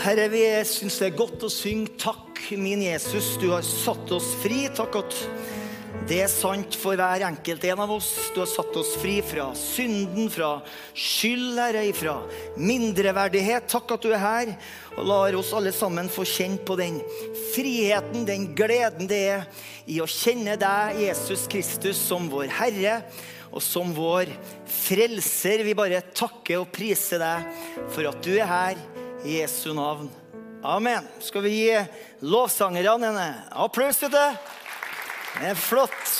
Herre, vi syns det er godt å synge 'Takk, min Jesus, du har satt oss fri'. Takk at det er sant for hver enkelt en av oss. Du har satt oss fri fra synden, fra skyld, Herre, fra mindreverdighet. Takk at du er her og lar oss alle sammen få kjenne på den friheten, den gleden det er i å kjenne deg, Jesus Kristus, som vår Herre og som vår frelser. Vi bare takker og priser deg for at du er her Jesu navn. Amen. Skal vi gi lovsangerne en applaus, vet du? Det er flott.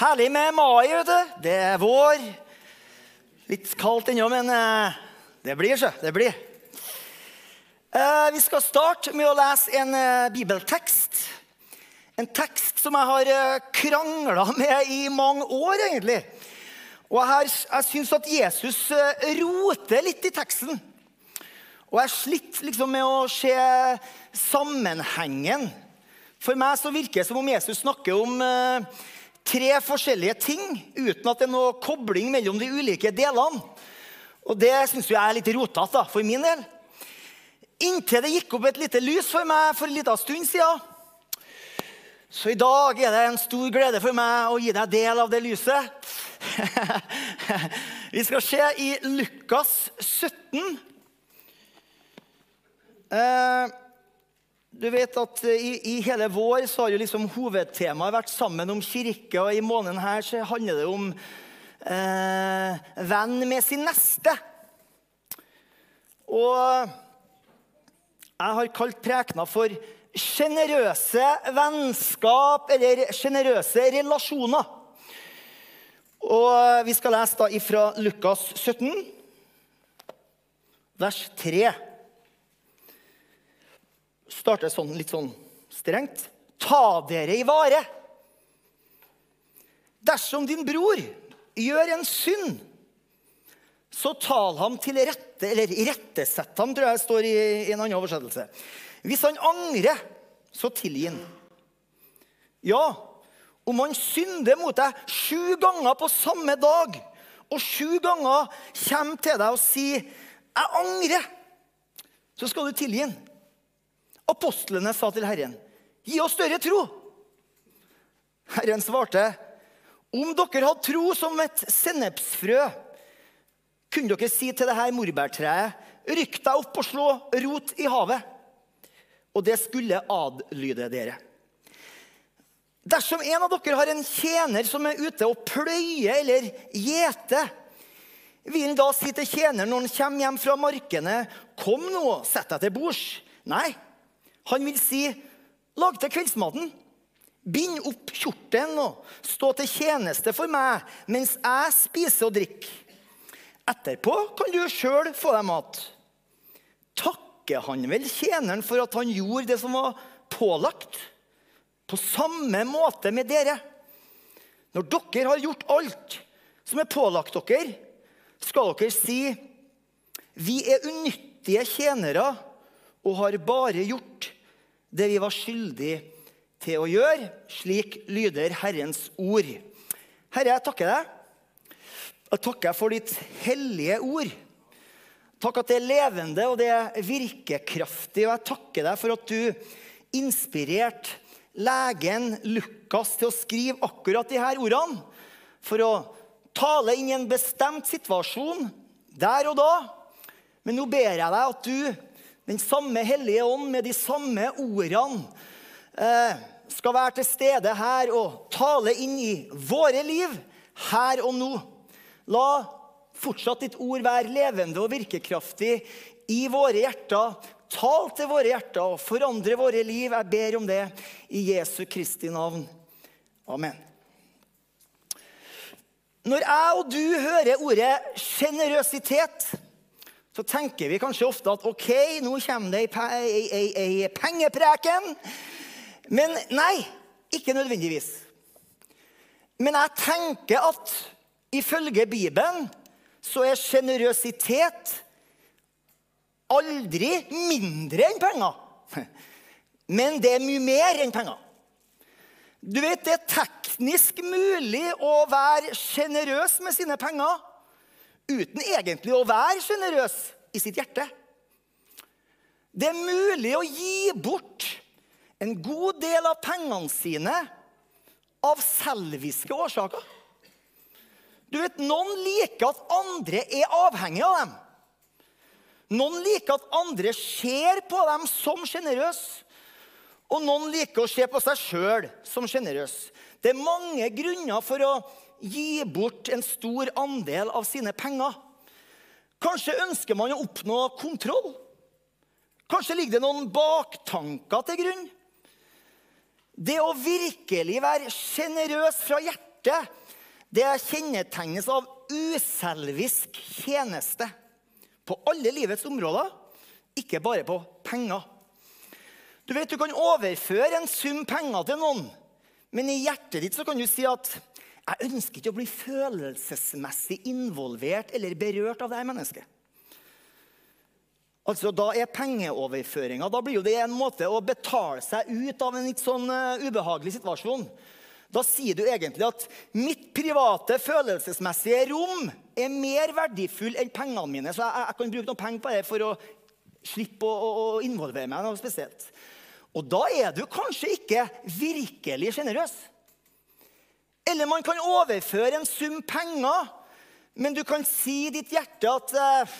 Herlig med mai, vet du. Det er vår. Litt kaldt ennå, men eh, det blir, så. Det blir. Eh, vi skal starte med å lese en eh, bibeltekst. En tekst som jeg har krangla med i mange år, egentlig. Og jeg, jeg syns at Jesus roter litt i teksten. Og jeg sliter liksom med å se sammenhengen. For meg så virker det som om Jesus snakker om eh, tre forskjellige ting uten at det er noe kobling mellom de ulike delene. Og det syns jeg er litt rotete for min del. Inntil det gikk opp et lite lys for meg for en liten stund siden. Så i dag er det en stor glede for meg å gi deg del av det lyset. Vi skal se i Lukas 17. Eh, du vet at i, i, hele vår så har jo liksom hovedtemaet vært sammen om kirke. Og i måneden her så handler det om eh, venn med sin neste. Og jeg har kalt prekena for sjenerøse vennskap eller sjenerøse relasjoner. Og vi skal lese da ifra Lukas 17, vers 3 starter sånn, litt sånn strengt. Ta dere i vare. Dersom din bror gjør en synd, så tal ham til rette, eller irettesett ham, tror jeg står i, i en annen oversettelse. Hvis han angrer, så tilgi han. Ja, om han synder mot deg sju ganger på samme dag, og sju ganger kommer til deg og sier 'Jeg angrer', så skal du tilgi ham. Apostlene sa til Herren, 'Gi oss større tro.' Herren svarte, 'Om dere hadde tro som et sennepsfrø, kunne dere si til dette morbærtreet:" 'Rykk deg opp og slå rot i havet.' Og det skulle adlyde dere. Dersom en av dere har en tjener som er ute og pløyer eller gjeter, vil han da si til tjeneren når han kommer hjem fra markene, 'Kom nå, sett deg til bords.' Nei, han vil si, 'Lag til kveldsmaten.' Bind opp kjortelen og stå til tjeneste for meg mens jeg spiser og drikker. Etterpå kan du sjøl få deg mat. Takker han vel tjeneren for at han gjorde det som var pålagt? På samme måte med dere. Når dere har gjort alt som er pålagt dere, skal dere si vi er unyttige tjenere og har bare gjort det vi var skyldige til å gjøre. Slik lyder Herrens ord. Herre, jeg takker deg. Jeg takker for ditt hellige ord. Takk at det er levende og det er virkekraftig. Og jeg takker deg for at du inspirerte legen Lukas til å skrive akkurat her ordene. For å tale inn i en bestemt situasjon der og da. Men nå ber jeg deg at du den samme Hellige Ånd med de samme ordene eh, skal være til stede her og tale inn i våre liv her og nå. La fortsatt ditt ord være levende og virkekraftig i våre hjerter. Tal til våre hjerter og forandre våre liv. Jeg ber om det i Jesu Kristi navn. Amen. Når jeg og du hører ordet sjenerøsitet så tenker vi kanskje ofte at ok, nå kommer det ei, pengepreken. Men nei, ikke nødvendigvis. Men jeg tenker at ifølge Bibelen så er sjenerøsitet aldri mindre enn penger. Men det er mye mer enn penger. Du vet, Det er teknisk mulig å være sjenerøs med sine penger uten egentlig å være sjenerøs i sitt hjerte. Det er mulig å gi bort en god del av pengene sine av selviske årsaker. Du vet, Noen liker at andre er avhengig av dem. Noen liker at andre ser på dem som sjenerøse. Og noen liker å se på seg sjøl som sjenerøs. Det er mange grunner for å gi bort en stor andel av sine penger. Kanskje ønsker man å oppnå kontroll. Kanskje ligger det noen baktanker til grunn. Det å virkelig være sjenerøs fra hjertet, det kjennetegnes av uselvisk tjeneste. På alle livets områder, ikke bare på penger. Du vet, du kan overføre en sum penger til noen, men i hjertet ditt så kan du si at jeg ønsker ikke å bli følelsesmessig involvert eller berørt av det her mennesket. Altså, Da er pengeoverføringa en måte å betale seg ut av en litt sånn uh, ubehagelig situasjon. Da sier du egentlig at mitt private, følelsesmessige rom er mer verdifull enn pengene mine. Så jeg, jeg kan bruke noen penger på det for å slippe å, å, å involvere meg noe spesielt. Og da er du kanskje ikke virkelig sjenerøs. Eller man kan overføre en sum penger, men du kan si i ditt hjerte at eh,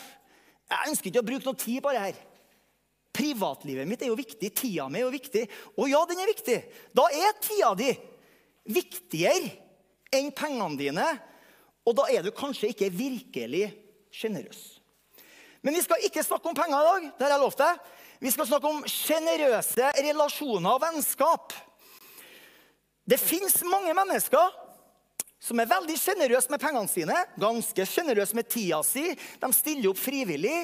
jeg ønsker ikke å bruke noe tid på det her. Privatlivet mitt er jo viktig. Tida mi er jo viktig. Og ja, den er viktig. Da er tida di viktigere enn pengene dine. Og da er du kanskje ikke virkelig sjenerøs. Men vi skal ikke snakke om penger i dag. det har jeg lovt deg. Vi skal snakke om sjenerøse relasjoner og vennskap. Det fins mange mennesker som er veldig sjenerøse med pengene sine, ganske sjenerøse med tida si. De stiller opp frivillig,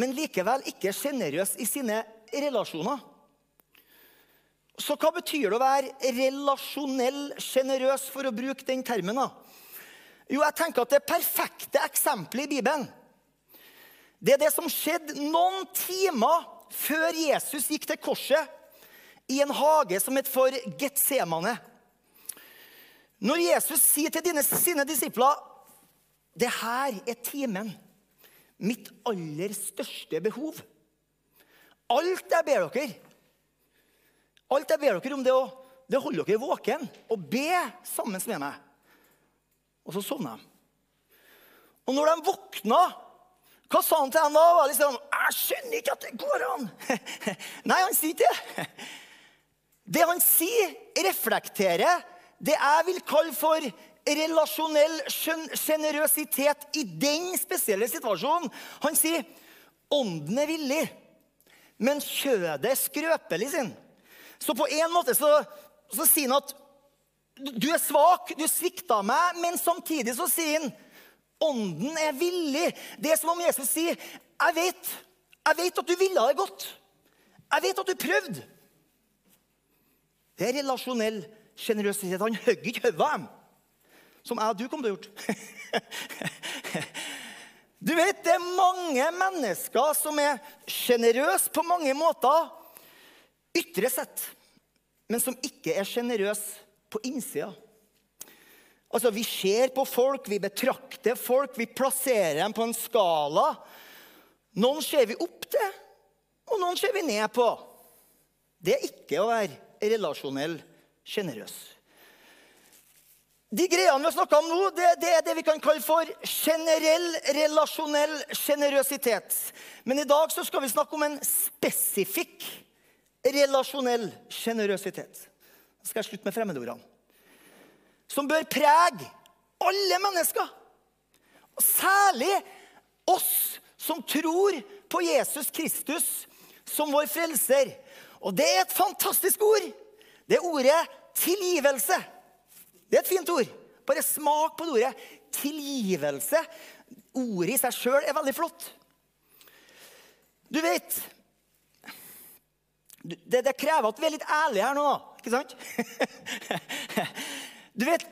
men likevel ikke sjenerøse i sine relasjoner. Så hva betyr det å være relasjonell sjenerøs, for å bruke den termen? da? Jo, jeg tenker at Det perfekte eksempelet i Bibelen det er det som skjedde noen timer før Jesus gikk til korset, i en hage som het for Getsemane. Når Jesus sier til dine, sine disipler det her er timen, mitt aller største behov. Alt jeg ber dere, alt jeg ber dere om, det å det holder dere våken og be sammen med meg. Og så sovna de. Og når de våkna, hva sa han til dem da? Liksom, 'Jeg skjønner ikke at det går an.' Nei, han sier ikke det. Det han sier, reflekterer det jeg vil kalle for relasjonell sjenerøsitet i den spesielle situasjonen. Han sier ånden er villig, men kjødet er skrøpelig. sin. Så på en måte så, så sier han at du er svak, du svikta meg, men samtidig så sier han ånden er villig. Det er som om Jesus sier, jeg vet, jeg vet at du ville det godt. Jeg vet at du prøvde. Det er relasjonell sjenerøsitet. Han hogger ikke hodet av dem, som jeg og du kom til å gjøre. Du vet, Det er mange mennesker som er sjenerøse på mange måter, ytre sett, men som ikke er sjenerøs på innsida. Altså, Vi ser på folk, vi betrakter folk, vi plasserer dem på en skala. Noen ser vi opp til, og noen ser vi ned på. Det er ikke å være relasjonell sjenerøs. De greiene vi har snakka om nå, det, det, er det vi kan kalle for generell relasjonell sjenerøsitet. Men i dag så skal vi snakke om en spesifikk relasjonell sjenerøsitet. Nå skal jeg slutte med fremmedordene. Som bør prege alle mennesker. Og særlig oss som tror på Jesus Kristus som vår frelser. Og det er et fantastisk ord. Det er ordet tilgivelse. Det er et fint ord. Bare smak på det ordet. Tilgivelse. Ordet i seg sjøl er veldig flott. Du vet det, det, krever at vi er litt ærlige her nå, ikke sant? Du vet,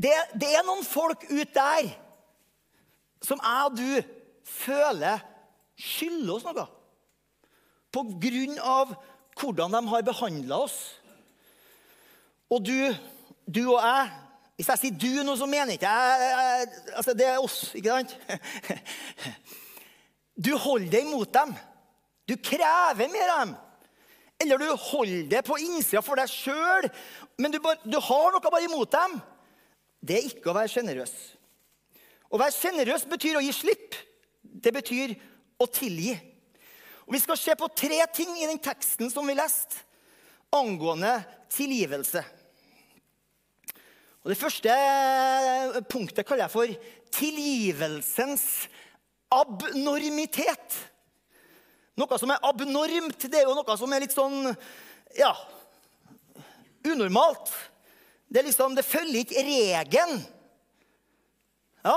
det, det er noen folk ut der som jeg og du føler skylder oss noe. På grunn av hvordan de har behandla oss. Og du, du og jeg, Hvis jeg sier 'du' nå, så mener ikke jeg altså Det er oss, ikke sant? Du holder deg imot dem. Du krever mer av dem. Eller du holder det på innsida for deg sjøl, men du, bare, du, har noe bare imot dem. Det er ikke å være sjenerøs. Å være sjenerøs betyr å gi slipp. Det betyr å tilgi. Og Vi skal se på tre ting i den teksten som vi leste, angående tilgivelse. Og Det første punktet kaller jeg for tilgivelsens abnormitet. Noe som er abnormt, det er jo noe som er litt sånn ja, unormalt. Det, er liksom, det følger ikke regelen. Ja,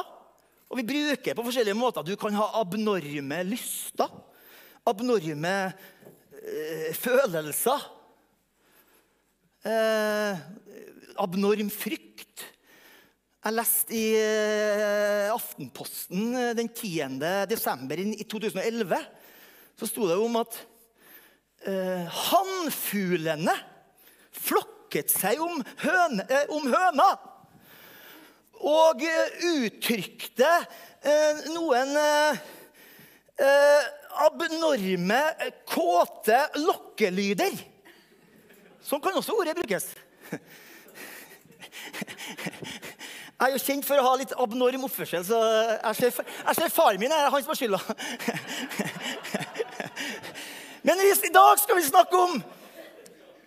og vi bruker på forskjellige måter. Du kan ha abnorme lyster. Abnorme øh, følelser. Eh, abnorm frykt. Jeg leste i uh, Aftenposten den 10. desember i 2011 så sto det om at eh, hannfuglene flokket seg om, høne, eh, om høna. Og uh, uttrykte noen abnorme, kåte lokkelyder. Sånn kan også ordet brukes. Jeg er jo kjent for å ha litt abnorm oppførsel, så jeg ser, jeg ser faren min er han som har skylda. Men i dag skal vi snakke om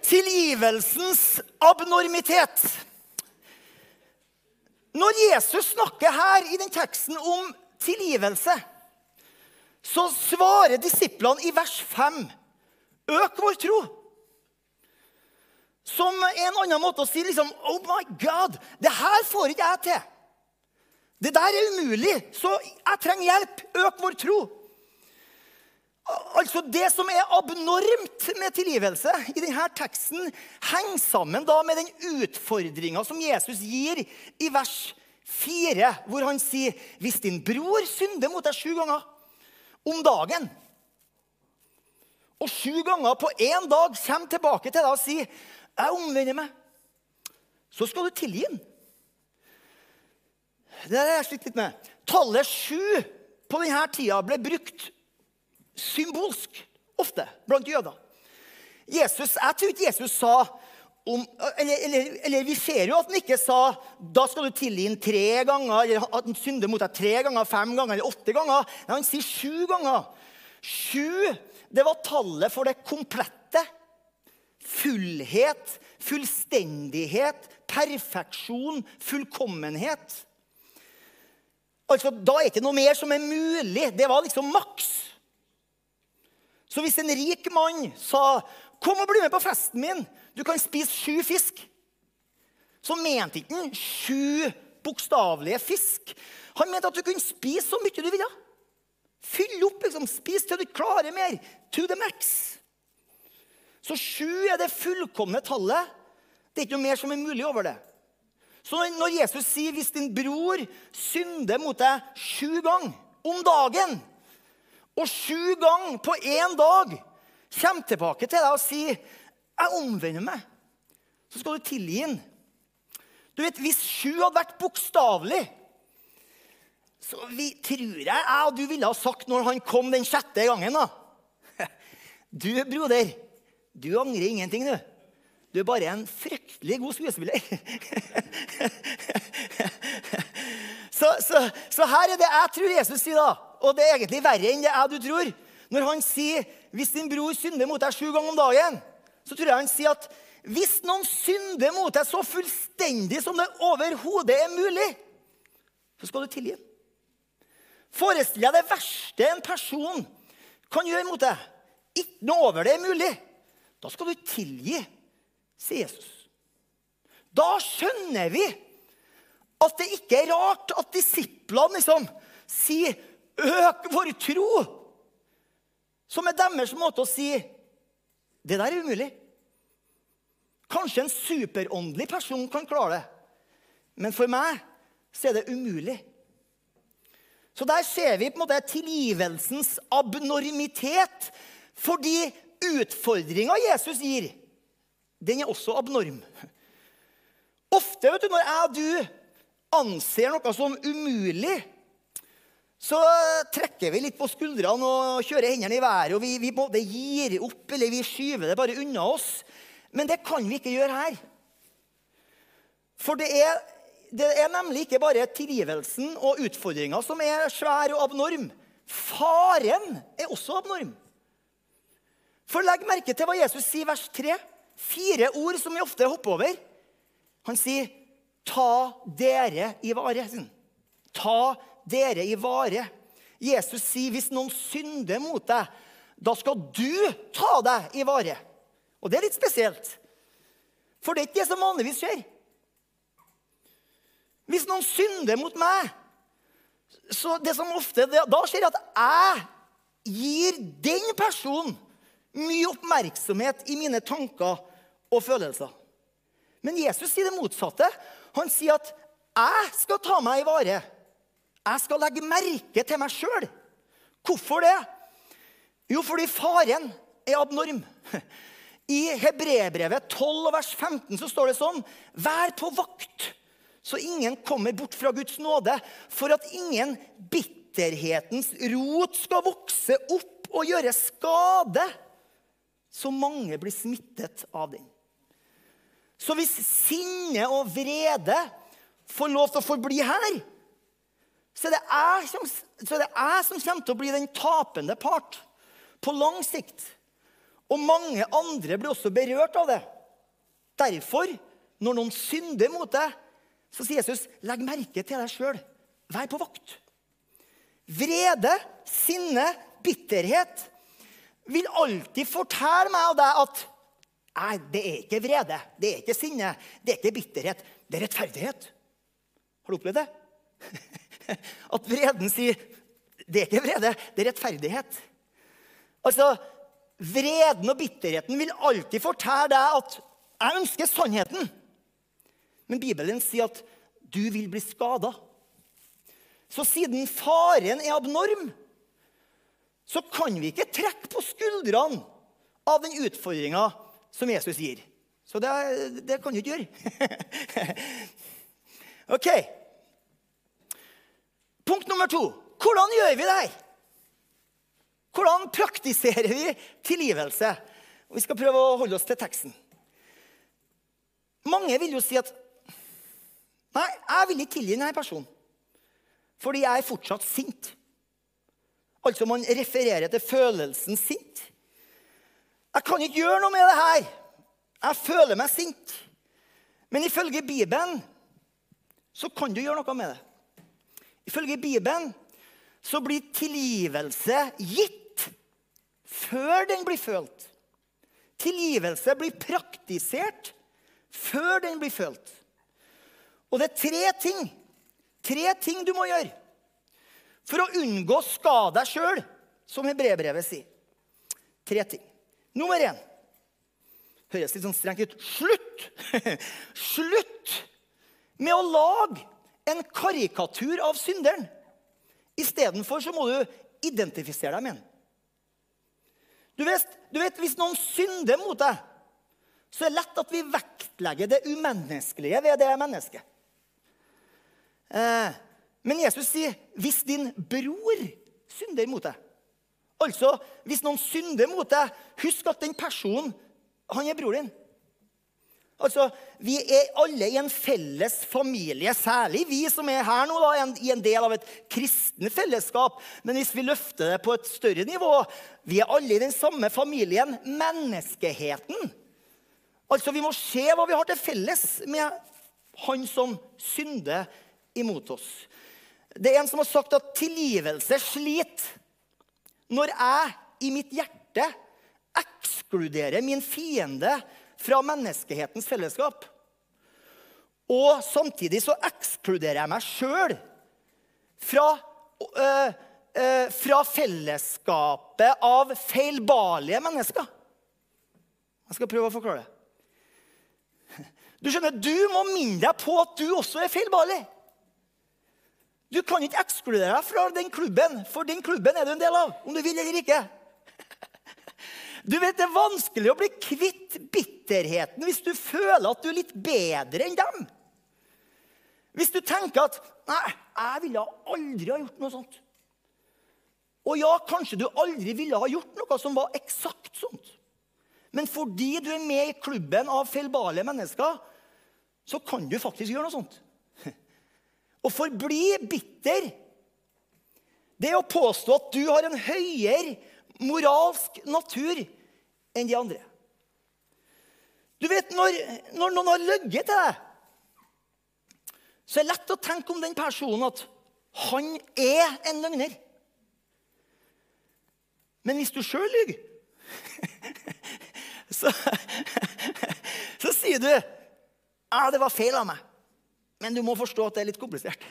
tilgivelsens abnormitet. Når Jesus snakker her i den teksten om tilgivelse, så svarer disiplene i vers 5 Øk vår tro. Som en annen måte å si liksom, Oh my God, det her får ikke jeg til. Det der er umulig, så jeg trenger hjelp. Øk vår tro. Altså Det som er abnormt med tilgivelse i denne teksten, henger sammen da med den utfordringa som Jesus gir i vers 4, hvor han sier Hvis din bror synder mot deg sju ganger om dagen, og sju ganger på én dag kommer tilbake til deg og sier jeg omvender meg, så skal du tilgi den. Det har jeg slitt litt med. Tallet sju på denne tida ble brukt symbolsk ofte blant jøder. Jesus, Jeg tror ikke Jesus sa om, eller, eller, eller, vi ser jo at han ikke sa da skal du tilgi ham tre ganger, eller at han synder mot deg tre ganger, fem ganger eller åtte ganger. Nei, han sier sju ganger. Sju det var tallet for det komplette fullhet, fullstendighet, perfeksjon, fullkommenhet. Altså, Da er det ikke noe mer som er mulig. Det var liksom maks. Så hvis en rik mann sa 'Kom og bli med på festen min. Du kan spise sju fisk', så mente ikke han sju bokstavelige fisk. Han mente at du kunne spise så mye du ville. Fyll opp, liksom. Spis til du klarer mer. To the max. Så sju er det fullkomne tallet. Det er ikke noe mer som er mulig over det. Så når Jesus sier 'hvis din bror synder mot deg sju ganger om dagen', og sju ganger på én dag kommer tilbake til deg og sier 'jeg omvender meg', så skal du tilgi ham. Du vet, Hvis sju hadde vært bokstavelig, så vi, tror jeg jeg og du ville ha sagt når han kom den sjette gangen da. Du, broder, du angrer ingenting, du. Du er bare en fryktelig god skuespiller. så, så, så, her er det jeg tror Jesus sier, da. Og det er egentlig verre enn det jeg du tror. Når han sier hvis din bror synder mot deg sju ganger om dagen, så tror jeg han sier at hvis noen synder mot deg så fullstendig som det overhodet er mulig, så skal du tilgi. Forestill deg det verste en person kan gjøre mot deg. Ikke noe over det er mulig. Da skal du tilgi, sier Jesus. Da skjønner vi at det ikke er rart at disiplene liksom sier 'øk vår tro', som er deres måte å si 'det der er umulig'. Kanskje en superåndelig person kan klare det, men for meg så er det umulig. Så der ser vi på en måte tilgivelsens abnormitet. Fordi utfordringa Jesus gir, den er også abnorm. Ofte vet du, når jeg og du anser noe som umulig, så trekker vi litt på skuldrene og kjører hendene i været. og Vi, vi både gir opp eller vi skyver det bare unna oss. Men det kan vi ikke gjøre her. For det er, det er nemlig ikke bare tilgivelsen og utfordringa som er svær og abnorm. Faren er også abnorm. For legg merke til hva Jesus sier i vers 3. Fire ord som vi ofte hopper over. Han sier, 'Ta dere i vare'. Ta dere i vare. Jesus sier, 'Hvis noen synder mot deg, da skal du ta deg i vare'. Og det er litt spesielt. For det er ikke det som vanligvis skjer. Hvis noen synder mot meg, så det som ofte da skjer, at jeg gir den personen mye oppmerksomhet i mine tanker og følelser. Men Jesus sier det motsatte. Han sier at 'jeg skal ta meg i vare'. Jeg skal legge merke til meg sjøl. Hvorfor det? Jo, fordi faren er abnorm. I Hebrebrevet 12, vers 15 så står det sånn Vær på vakt, så ingen kommer bort fra Guds nåde, for at ingen bitterhetens rot skal vokse opp og gjøre skade, så mange blir smittet av den. Så hvis sinne og vrede får lov til å forbli her, så er, som, så det jeg som, kommer til å bli den tapende part på lang sikt. Og mange andre blir også berørt av det. Derfor, når noen synder mot deg, så sier Jesus, legg merke til deg sjøl. Vær på vakt. Vrede, sinne, bitterhet vil alltid fortelle meg og deg at Nei, det er ikke vrede, det er ikke sinne, det er ikke bitterhet. Det er rettferdighet. Har du opplevd det? At vreden sier det er ikke vrede, det er rettferdighet. Altså, Vreden og bitterheten vil alltid fortelle deg at 'jeg ønsker sannheten'. Men Bibelen sier at du vil bli skada. Så siden faren er abnorm, så kan vi ikke trekke på skuldrene av den utfordringa som Jesus gir. Så det, det kan du ikke gjøre. ok. Punkt nummer to. Hvordan gjør vi det her? Hvordan praktiserer vi tilgivelse? Vi skal prøve å holde oss til teksten. Mange vil jo si at Nei, jeg vil ikke tilgi denne personen. Fordi jeg er fortsatt sint. Altså man refererer til følelsen sint. Jeg kan ikke gjøre noe med det her. Jeg føler meg sint. Men ifølge Bibelen så kan du gjøre noe med det. Ifølge Bibelen så blir tilgivelse gitt før den blir følt. Tilgivelse blir praktisert før den blir følt. Og det er tre ting tre ting du må gjøre for å unngå å skade deg sjøl, som Hebrebrevet sier. Tre ting. Nummer én høres litt sånn strengt ut. Slutt! Slutt med å lage en karikatur av synderen. Istedenfor så må du identifisere deg med den. Du vet, du vet, Hvis noen synder mot deg, så er det lett at vi vektlegger det umenneskelige ved det mennesket. Eh, men Jesus sier, 'Hvis din bror synder mot deg' Altså, hvis noen synder mot deg, husk at den personen, han er bror din. Altså, Vi er alle i en felles familie, særlig vi som er her nå, da, i en del av et kristen fellesskap. Men hvis vi løfter det på et større nivå Vi er alle i den samme familien, menneskeheten. Altså, Vi må se hva vi har til felles med han som synder imot oss. Det er en som har sagt at tilgivelse sliter når jeg i mitt hjerte ekskluderer min fiende fra menneskehetens fellesskap. Og samtidig så ekskluderer jeg meg sjøl fra, øh, øh, fra fellesskapet av feilbarlige mennesker. Jeg skal prøve å forklare det. Du skjønner, du må minne deg på at du også er feilbarlig. Du kan ikke ekskludere deg fra den klubben, for den klubben er du en del av. om du vil eller ikke. Du vet, Det er vanskelig å bli kvitt bitterheten hvis du føler at du er litt bedre enn dem. Hvis du tenker at 'Nei, jeg ville aldri ha gjort noe sånt'. Og ja, kanskje du aldri ville ha gjort noe som var eksakt sånt. Men fordi du er med i klubben av feilbarlige mennesker, så kan du faktisk gjøre noe sånt. Å forbli bitter, det å påstå at du har en høyere moralsk natur enn de andre. Du vet, Når, når noen har løyet til deg, så er det lett å tenke om den personen at han er en løgner. Men hvis du sjøl lyver, så, så sier du ja, det var feil av meg. Men du må forstå at det er litt komplisert.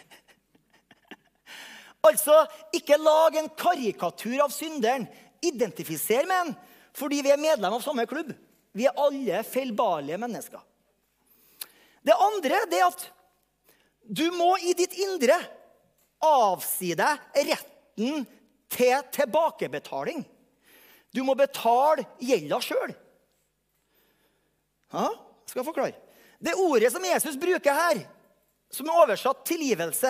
Altså, ikke lag en karikatur av synderen. Identifiser med en fordi vi er medlem av samme klubb. Vi er alle feilbarlige mennesker. Det andre det er at du må i ditt indre avsi deg retten til tilbakebetaling. Du må betale gjelda sjøl. Ja, skal jeg forklare. Det ordet som Jesus bruker her, som er oversatt tilgivelse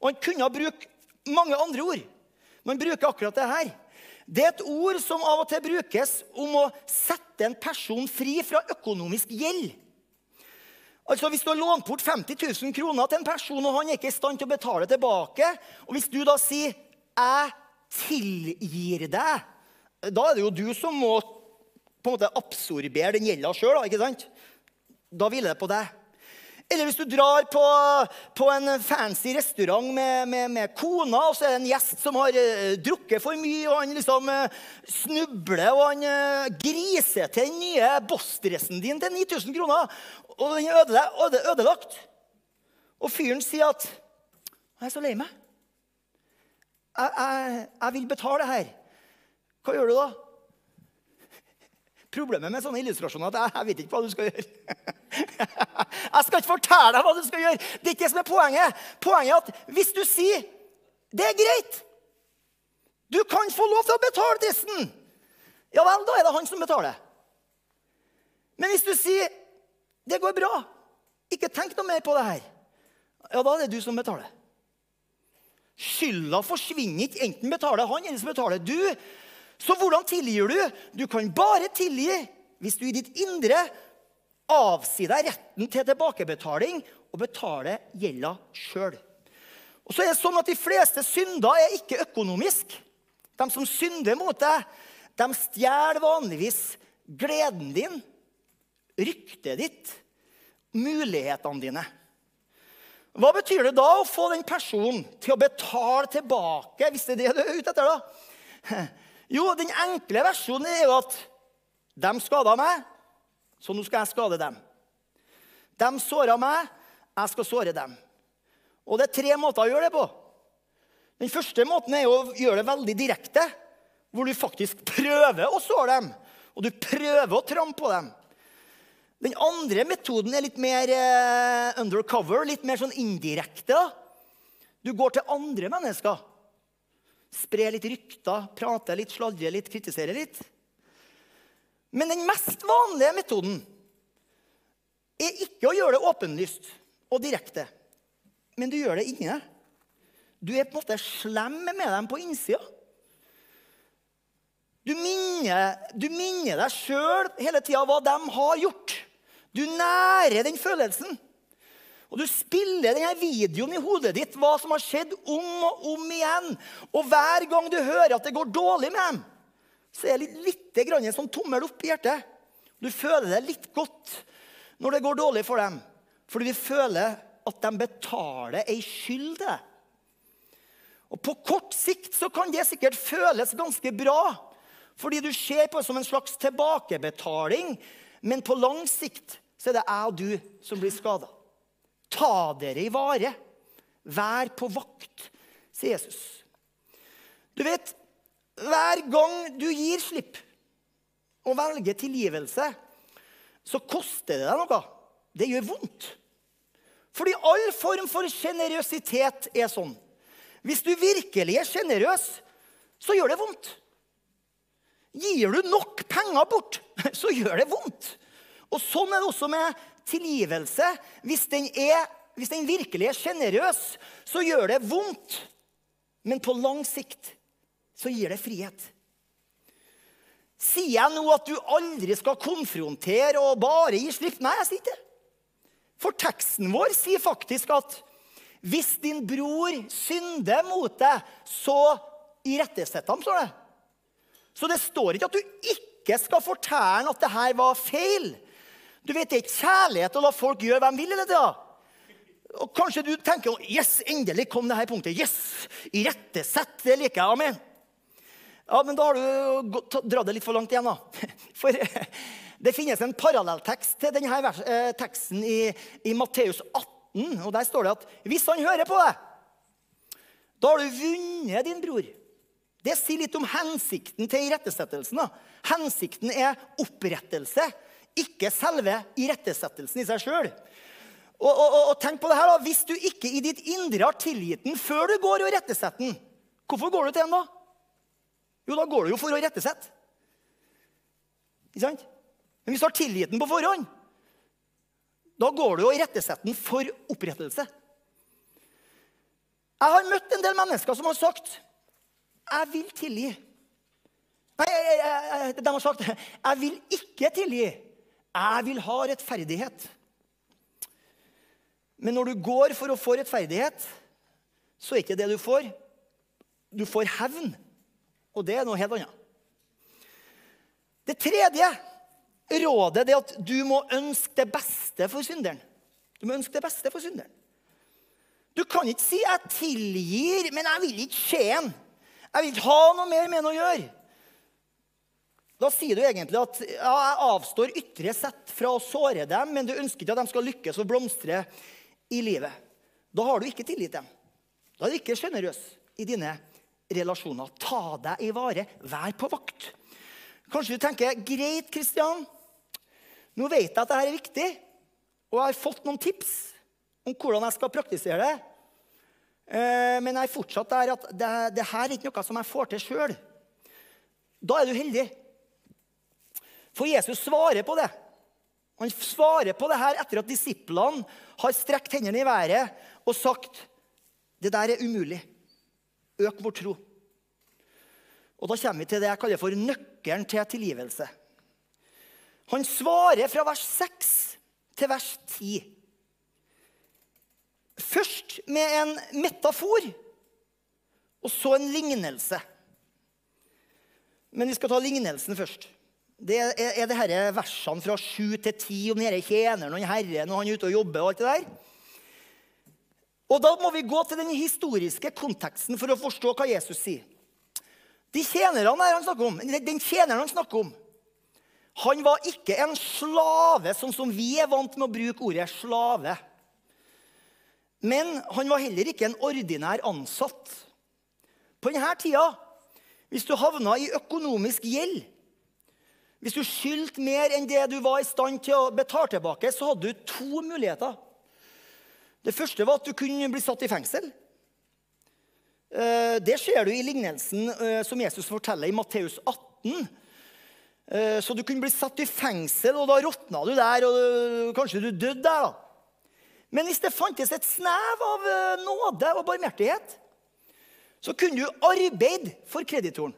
Og han kunne ha brukt mange andre ord, men bruker akkurat det her. Det er et ord som av og til brukes om å sette en person fri fra økonomisk gjeld. Altså Hvis du har lånt bort 50 000 kroner til en person, og han er ikke i stand til å betale tilbake, og hvis du da sier 'jeg tilgir deg', da er det jo du som må på en måte absorbere den gjelda sjøl. Da ville det på deg. Eller hvis du drar på, på en fancy restaurant med, med, med, kona, og så er det en gjest som har uh, drukket for mye, og han liksom uh, snubler og han uh, griser til den nye bossdressen din til 9000 kroner, og den er øde, øde, ødelagt. Og fyren sier at 'Jeg er så lei meg. Jeg, jeg, jeg vil betale her.' Hva gjør du da? Problemet med sånne illustrasjoner er at jeg, jeg vet ikke hva du skal gjøre. Jeg skal ikke fortelle deg hva du skal gjøre. Det er ikke det som er poenget. Poenget er at hvis du sier det er greit, du kan få lov til å betale dressen, ja vel, da er det han som betaler. Men hvis du sier det går bra, ikke tenk noe mer på det her, ja, da er det du som betaler. Skylda forsvinner ikke. Enten betaler han, eller så betaler du. Så hvordan tilgir du? Du kan bare tilgi hvis du i ditt indre avsi deg retten til tilbakebetaling og betale gjelda sjøl. Og så er det sånn at De fleste synder er ikke økonomisk. De som synder mot deg, de stjeler vanligvis gleden din, ryktet ditt, mulighetene dine. Hva betyr det da å få den personen til å betale tilbake, hvis det er det du er ute etter? da? Jo, den enkle versjonen er jo at de skada meg, så nå skal jeg skade dem. De såra meg, jeg skal såre dem. Og det er tre måter å gjøre det på. Den første måten er å gjøre det veldig direkte, hvor du faktisk prøver å såre dem. Og du prøver å trampe på dem. Den andre metoden er litt mer eh, undercover, litt mer sånn indirekte. Du går til andre mennesker. Sprer litt rykter, prater litt, sladrer litt, kritiserer litt. Men den mest vanlige metoden er ikke å gjøre det åpenlyst og direkte, men du gjør det inni deg. Du er på en måte slem med dem på innsida. Du minner, du minner deg sjøl hele tida hva de har gjort. Du nærer den følelsen. Og du spiller denne videoen i hodet ditt, hva som har skjedd om og om igjen. Og hver gang du hører at det går dårlig med dem, så er det litt, litt sånn tommel opp i hjertet. Du føler det litt godt når det går dårlig for dem. Fordi du føler at de betaler ei skyld til deg. Og På kort sikt så kan det sikkert føles ganske bra, fordi du ser på det som en slags tilbakebetaling. Men på lang sikt så er det jeg og du som blir skada. Ta dere i vare. Vær på vakt, sier Jesus. Du vet, hver gang du gir slipp og velger tilgivelse, så koster det deg noe. Det gjør vondt. Fordi all form for sjenerøsitet er sånn. Hvis du virkelig er sjenerøs, så gjør det vondt. Gir du nok penger bort, så gjør det vondt. Og sånn er det også med tilgivelse. Hvis den er hvis den virkelig er sjenerøs, så gjør det vondt. Men på lang sikt så gir det frihet. Sier jeg nå at du aldri skal konfrontere og bare gi slipp? Nei, jeg sier ikke det. For teksten vår sier faktisk at hvis din bror synder mot deg, så irettesett ham, står det. Så det står ikke at du ikke skal fortelle at det her var feil. Du vet, Det er ikke kjærlighet å la folk gjøre hva de vil det da. Og kanskje du tenker yes, endelig kom det her punktet. Yes, Irettesett, det liker jeg. Amen. Ja, Men da har du dratt det litt for langt igjen, da. For det finnes en parallelltekst til denne eh, teksten i, i Matteus 18. og Der står det at hvis han hører på deg, da har du vunnet din bror. Det sier litt om hensikten til irettesettelsen. da. Hensikten er opprettelse, ikke selve irettesettelsen i seg sjøl. Og, og, og, tenk på det her da, Hvis du ikke i ditt indre har tilgitt den før du går og rettesetter den, hvorfor går du til den da? Jo, da går du jo for å rettesette. Ikke sant? Men hvis du har tilliten på forhånd, da går du og rettesetter den for opprettelse. Jeg har møtt en del mennesker som har sagt 'Jeg vil tilgi'. Nei, de har sagt 'Jeg vil ikke tilgi'. Jeg vil ha rettferdighet. Men når du går for å få rettferdighet, så er ikke det du får. Du får hevn. Og det er noe helt annet. Det tredje rådet er at du må ønske det beste for synderen. Du må ønske det beste for synderen. Du kan ikke si 'jeg tilgir, men jeg vil ikke se ham'. Jeg vil ikke ha noe mer med ham å gjøre. Da sier du egentlig at ja, jeg avstår ytre sett fra å såre dem, men du ønsker ikke at de skal lykkes og blomstre i livet. Da har du ikke tillit til dem. Da er du ikke sjenerøs i dine relasjoner. Ta deg i vare. Vær på vakt. Kanskje du tenker greit, Kristian. Nå vet jeg at dette er viktig, og jeg har fått noen tips om hvordan jeg skal praktisere det. Eh, men jeg er fortsatt der at det, det her er ikke noe som jeg får til sjøl. Da er du heldig. For Jesus svarer på det. Han svarer på det her etter at disiplene har strekt hendene i været og sagt det der er umulig. Øk vår tro. Og Da kommer vi til det jeg kaller for nøkkelen til tilgivelse. Han svarer fra vers 6 til vers 10. Først med en metafor, og så en lignelse. Men vi skal ta lignelsen først. Det er, er det disse versene fra 7 til 10 om denne tjeneren og herren og han er ute og jobber. og alt det der. Og Da må vi gå til den historiske konteksten for å forstå hva Jesus sier. De tjenerne han snakker om, Den tjeneren han snakker om, han var ikke en slave, sånn som vi er vant med å bruke ordet slave. Men han var heller ikke en ordinær ansatt. På denne tida, hvis du havna i økonomisk gjeld hvis du skyldte mer enn det du var i stand til å betale tilbake, så hadde du to muligheter. Det første var at du kunne bli satt i fengsel. Eh, det ser du i lignelsen eh, som Jesus forteller i Matteus 18. Eh, så du kunne bli satt i fengsel, og da råtna du der, og kanskje du døde der. da. Men hvis det fantes et snev av nåde og barmhjertighet, så kunne du arbeide for kreditoren.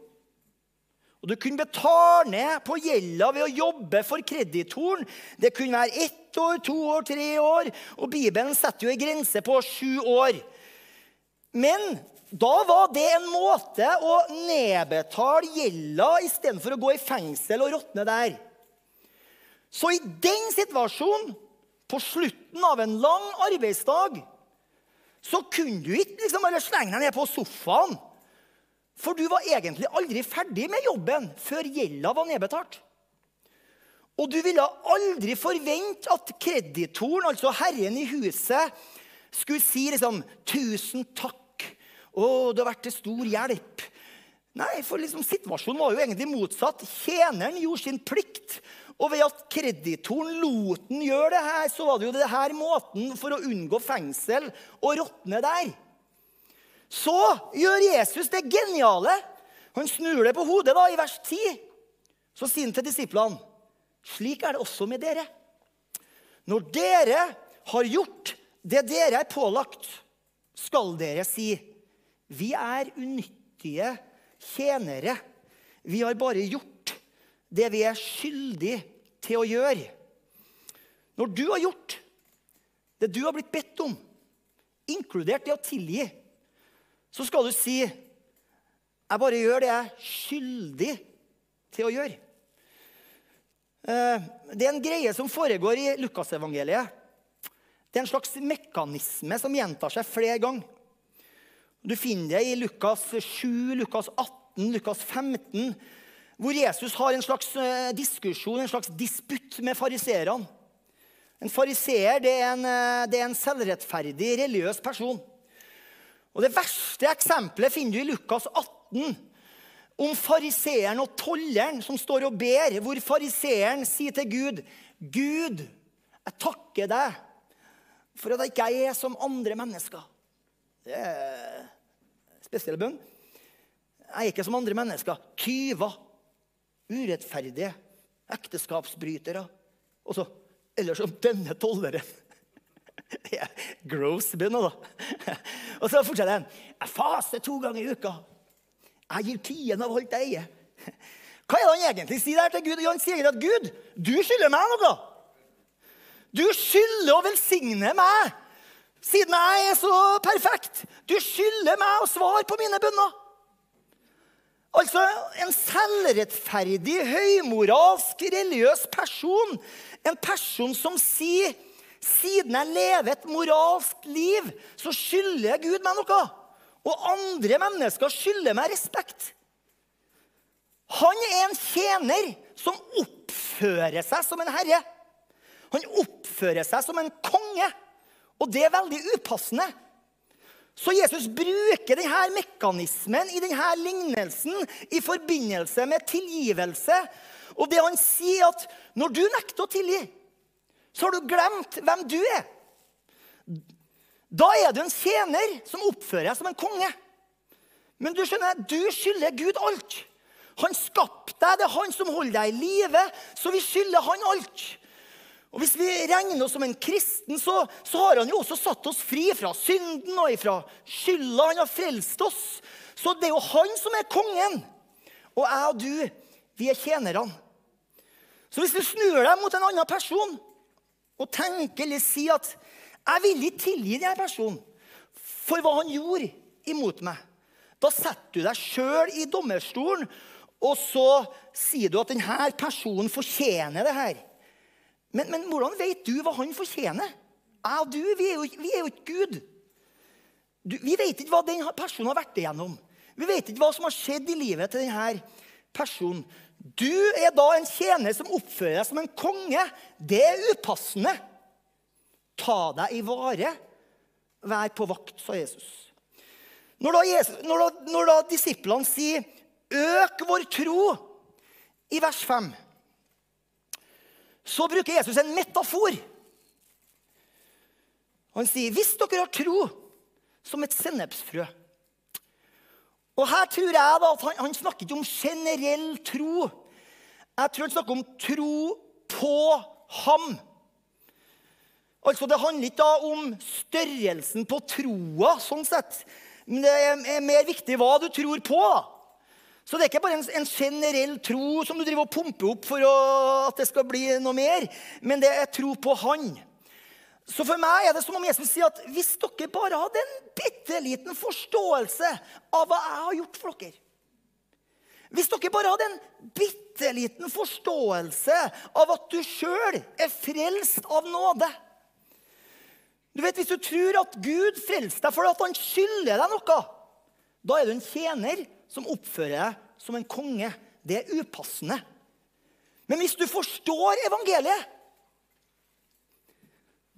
Og Du kunne betale ned på gjelda ved å jobbe for kreditoren. Det kunne være ett år, to år, tre år. Og Bibelen setter jo en grense på sju år. Men da var det en måte å nedbetale gjelda istedenfor å gå i fengsel og råtne der. Så i den situasjonen, på slutten av en lang arbeidsdag, så kunne du ikke liksom bare slenge deg ned på sofaen for du var egentlig aldri ferdig med jobben før gjelda var nedbetalt. Og du ville aldri forvente at kreditoren, altså herren i huset, skulle si liksom 'Tusen takk. Å, det har vært til stor hjelp.' Nei, for liksom, situasjonen var jo egentlig motsatt. Tjeneren gjorde sin plikt. Og ved at kreditoren lot den gjøre det her, så var det jo det her måten for å unngå fengsel og råtne der. Så gjør Jesus det geniale. Han snur det på hodet da, i vers 10. Så sier han til disiplene, slik er det også med dere. Når dere har gjort Det dere er pålagt, skal dere si. Vi er unyttige tjenere. Vi har bare gjort det vi er skyldig til å gjøre. Når du har gjort det du har blitt bedt om, inkludert det å tilgi, så skal du si jeg bare gjør det jeg er skyldig til å gjøre. Eh, det er en greie som foregår i Lukasevangeliet. Det er en slags mekanisme som gjentar seg flere ganger. Du finner det i Lukas 7, Lukas 18, Lukas 15, hvor Jesus har en slags eh, diskusjon, en slags disputt med fariseerne. En fariseer det, eh, det er en selvrettferdig, religiøs person. Og Det verste eksempelet finner du i Lukas 18 om fariseeren og tolleren som står og ber, hvor fariseeren sier til Gud, 'Gud, jeg takker deg for at jeg ikke er som andre mennesker.' Det er spesiell bønn. Jeg er ikke som andre mennesker. Tyver, urettferdige, ekteskapsbrytere. Og så Eller som denne tolleren. Det er gross bønn, da. Og så fortsetter han. Jeg faser to ganger i uka. Jeg gir tiden av alt jeg eier. Hva er det han egentlig sier der til Gud? Han sier at Gud, du skylder meg noe. Du skylder å velsigne meg, siden jeg er så perfekt. Du skylder meg å svare på mine bønner. Altså en selvrettferdig, høymoralsk, religiøs person. En person som sier siden jeg lever et moralsk liv, så skylder Gud meg noe. Og andre mennesker skylder meg respekt. Han er en tjener som oppfører seg som en herre. Han oppfører seg som en konge, og det er veldig upassende. Så Jesus bruker denne mekanismen i denne lignelsen i forbindelse med tilgivelse. Og det han sier, at når du nekter å tilgi, så har du glemt hvem du er. Da er du en tjener som oppfører deg som en konge. Men du skjønner, du skylder Gud alt. Han skapte deg, det er han som holder deg i live, så vi skylder han alt. Og Hvis vi regner oss som en kristen, så, så, har han jo også satt oss fri fra synden og fra skylda. Han har frelst oss. Så det er jo han som er kongen. Og jeg og du, vi er tjenerne. Så hvis du snur deg mot en annen person og tenker eller sier at 'Jeg vil ikke tilgi denne personen for hva han gjorde imot meg', da setter du deg sjøl i dommerstolen, og så sier du at denne personen fortjener det her. Men, men hvordan vet du hva han fortjener? Jeg og du, vi er jo, vi er jo ikke Gud. Du, vi vet ikke hva den personen har vært igjennom. Vi vet ikke hva som har skjedd i livet til denne personen. Du er da en tjener som oppfører deg som en konge. Det er upassende. Ta deg i vare. Vær på vakt, sa Jesus. Når da, Jesus, når da, når da disiplene sier 'øk vår tro' i vers 5, så bruker Jesus en metafor. Han sier, 'Hvis dere har tro som et sennepsfrø' Og her tror jeg da at han, han snakker ikke om generell tro. Jeg tror han snakker om tro på ham. Altså, Det handler ikke da om størrelsen på troa, sånn sett. Men det er mer viktig hva du tror på. Så det er ikke bare en, en generell tro som du driver og pumper opp for å, at det skal bli noe mer, men det er tro på Han. Så for meg er det som om Jesus sier at hvis dere bare hadde en bitte liten forståelse av hva jeg har gjort for dere Hvis dere bare hadde en bitte liten forståelse av at du sjøl er frelst av nåde Du vet, Hvis du tror at Gud frelser deg fordi han skylder deg noe, da er du en tjener som oppfører deg som en konge. Det er upassende. Men hvis du forstår evangeliet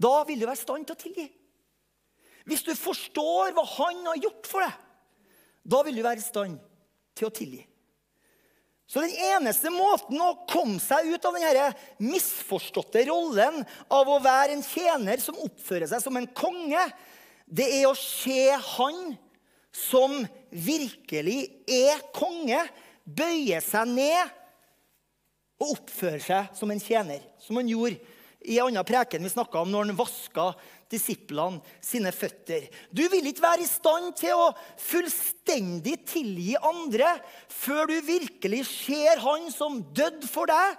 da vil du være i stand til å tilgi. Hvis du forstår hva han har gjort for deg, da vil du være i stand til å tilgi. Så den eneste måten å komme seg ut av denne misforståtte rollen av å være en tjener som oppfører seg som en konge, det er å se han som virkelig er konge, bøye seg ned og oppføre seg som en tjener, som han gjorde i en annen preken vi snakka om når han vaska disiplene sine føtter. Du vil ikke være i stand til å fullstendig tilgi andre før du virkelig ser Han som døde for deg,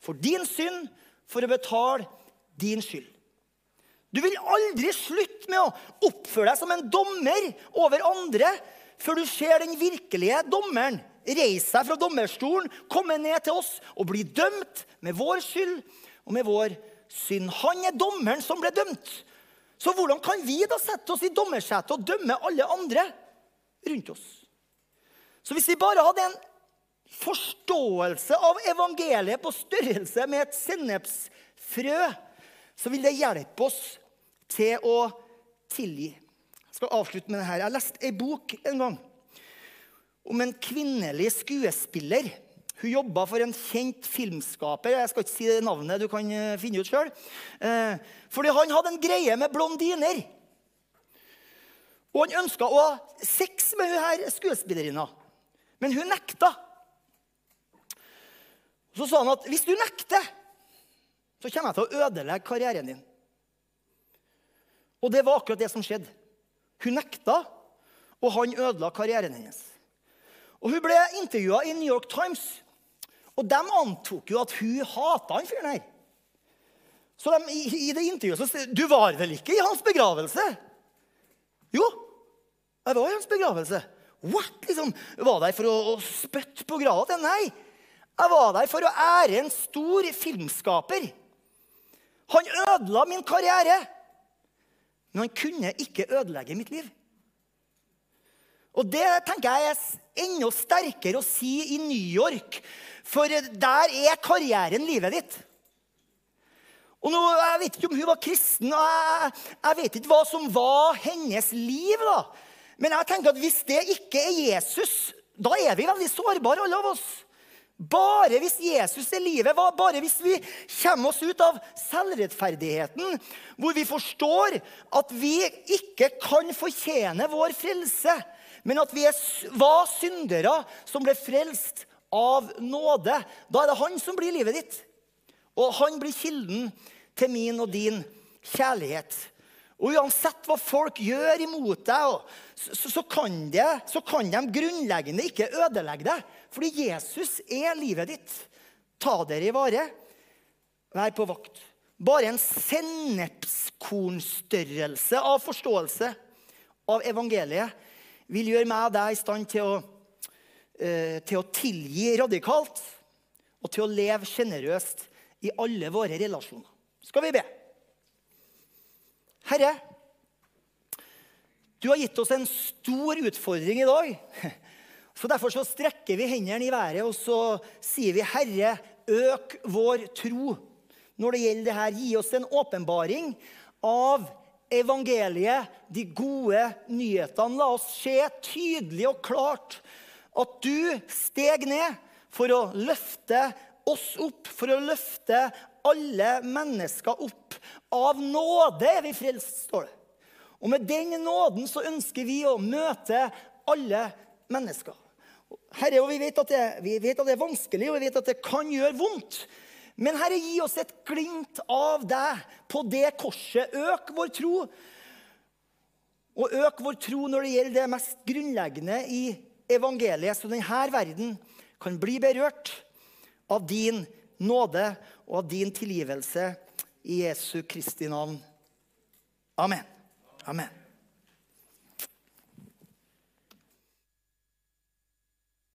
for din synd, for å betale din skyld. Du vil aldri slutte med å oppføre deg som en dommer over andre før du ser den virkelige dommeren reise seg fra dommerstolen, komme ned til oss og bli dømt med vår skyld og med vår synd. Han er dommeren som ble dømt. Så hvordan kan vi da sette oss i dommersetet og dømme alle andre rundt oss? Så hvis vi bare hadde en forståelse av evangeliet på størrelse med et sennepsfrø, så vil det hjelpe oss til å tilgi. Jeg skal avslutte med det her. Jeg har lest ei bok en gang om en kvinnelig skuespiller. Hun jobba for en kjent filmskaper. Jeg skal ikke si det navnet, du kan eh, finne ut sjøl. Eh, fordi han hadde en greie med blondiner. Og han ønska å ha sex med hun her skuespillerinna, men hun nekta. Så sa han at hvis du nekter, så kommer jeg til å ødelegge karrieren din. Og det var akkurat det som skjedde. Hun nekta, og han ødela karrieren hennes. Og Hun ble intervjua i New York Times, og de antok jo at hun hata han fyren her. Så de, i, det intervjuet så sier du var vel ikke i hans begravelse? Jo, jeg var i hans begravelse. What? Liksom, var der for å, å spytte på grava til? Nei. Jeg var der for å ære en stor filmskaper. Han ødela min karriere. Men han kunne ikke ødelegge mitt liv. Og det tenker jeg er enda sterkere å si i New York, for der er karrieren livet ditt. Og nå, Jeg vet ikke om hun var kristen, og jeg, jeg vet ikke hva som var hennes liv. da. Men jeg tenker at hvis det ikke er Jesus, da er vi veldig sårbare, alle av oss. Bare hvis Jesus er livet, bare hvis vi kommer oss ut av selvrettferdigheten, hvor vi forstår at vi ikke kan fortjene vår frelse, men at vi var syndere som ble frelst av nåde, da er det han som blir livet ditt. Og han blir kilden til min og din kjærlighet. Og uansett hva folk gjør imot deg, så, så, kan de, så kan de grunnleggende ikke ødelegge deg. Fordi Jesus er livet ditt. Ta dere i vare. Vær på vakt. Bare en sennepskornstørrelse av forståelse av evangeliet vil gjøre meg og deg i stand til å, eh, til å tilgi radikalt og til å leve sjenerøst i alle våre relasjoner. Skal vi be? Herre, du har gitt oss en stor utfordring i dag. Så Derfor så strekker vi hendene i været og så sier vi, Herre, øk vår tro når det gjelder det her. Gi oss en åpenbaring av evangeliet, de gode nyhetene. La oss se tydelig og klart at du steg ned for å løfte oss opp, for å løfte alle mennesker opp. Av nåde er vi frelst, står det. Og med den nåden så ønsker vi å møte alle mennesker. Herre, og vi vet, det, vi vet at det er vanskelig, og vi vet at det kan gjøre vondt. Men Herre, gi oss et glimt av deg på det korset. Øk vår tro. Og øk vår tro når det gjelder det mest grunnleggende i evangeliet, så denne verden kan bli berørt av din nåde og av din tilgivelse i Jesu Kristi navn. Amen. Amen.